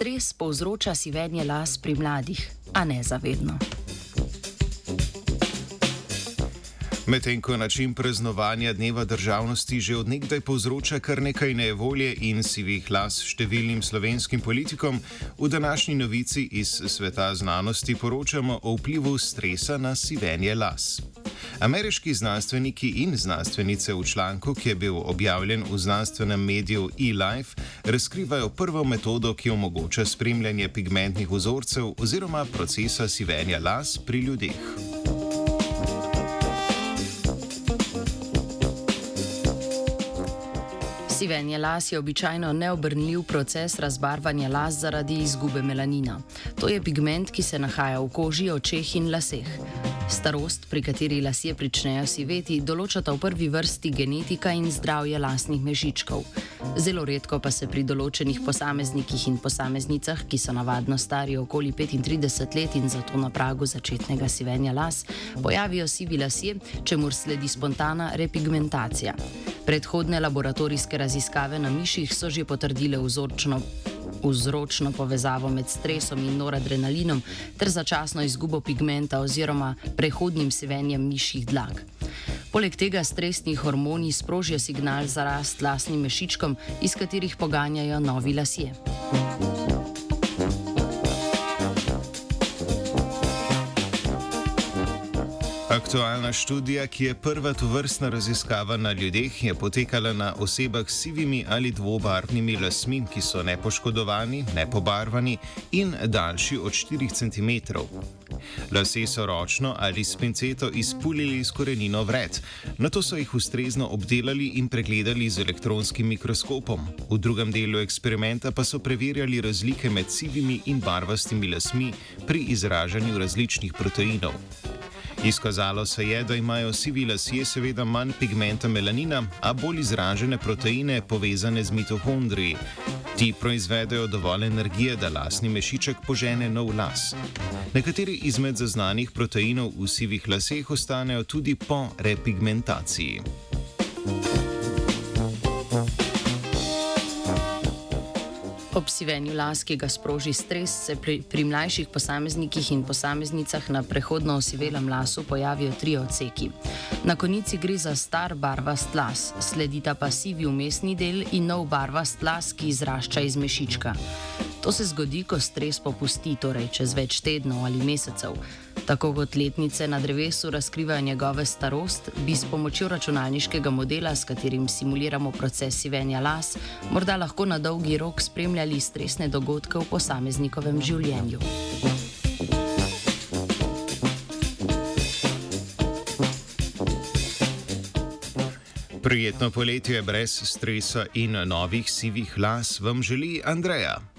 stres povzroča sivenje las pri mladih, a ne zavedno. Medtem ko način praznovanja Dneva državnosti že odnegdaj povzroča kar nekaj nevolje in sivih las številnim slovenskim politikom, v današnji novici iz sveta znanosti poročamo o vplivu stresa na sivenje las. Ameriški znanstveniki in znanstvenice v članku, ki je bil objavljen v znanstvenem mediju eLife, razkrivajo prvo metodo, ki omogoča spremljanje pigmentnih vzorcev oziroma procesa sivenja las pri ljudeh. Sivenje las je običajno neobrnljiv proces razbarvanja las zaradi izgube melanina. To je pigment, ki se nahaja v koži, očeh in laseh. Starost, pri kateri lasje pričnejo siveti, določata v prvi vrsti genetika in zdravje lasnih mežičkov. Zelo redko pa se pri določenih posameznikih in posameznicah, ki so navadno stari okoli 35 let in zato na pragu začetnega sivenja las, pojavijo sivi lasje, čemu sledi spontana repigmentacija. Predhodne laboratorijske raziskave na miših so že potrdile vzorčno vzročno povezavo med stresom in noradrenalinom ter začasno izgubo pigmenta oziroma prehodnim sevenjem mišjih dlag. Poleg tega stresni hormoni sprožijo signal za rast lasnim mešičkom, iz katerih poganjajo novi lasje. Aktualna študija, ki je prva tovrstna raziskava na ljudeh, je potekala na osebah s sivimi ali dvobarvnimi lasmi, ki so nepoškodovani, nepobarvani in daljši od 4 cm. Lase so ročno ali s pinceto izpulili s korenino vred, na to so jih ustrezno obdelali in pregledali z elektronskim mikroskopom. V drugem delu eksperimenta pa so preverjali razlike med sivimi in barvastimi lasmi pri izražanju različnih proteinov. Izkazalo se je, da imajo sivi lasje seveda manj pigmenta melanina, a bolj izražene proteine povezane z mitohondriji. Ti proizvedejo dovolj energije, da lasni mešiček požene nov las. Nekateri izmed zaznanih proteinov v sivih laseh ostanejo tudi po repigmentaciji. Ob sivenju las, ki ga sproži stres, se pri, pri mlajših posameznikih in posameznicah na prehodno osivelem lasu pojavijo tri odseki. Na konici gre za star barvast las, sledita pa sivi umestni del in nov barvast las, ki izrašča iz mešička. To se zgodi, ko stres popusti, torej čez več tednov ali mesecev. Tako kot letnice na drevesu razkrivajo njegove starost, bi s pomočjo računalniškega modela, s katerim simuliramo proces sivenja las, morda lahko na dolgi rok spremljali stresne dogodke v posameznikovem življenju. Prijetno poletje brez stresa in novih sivih las vam želi Andreja.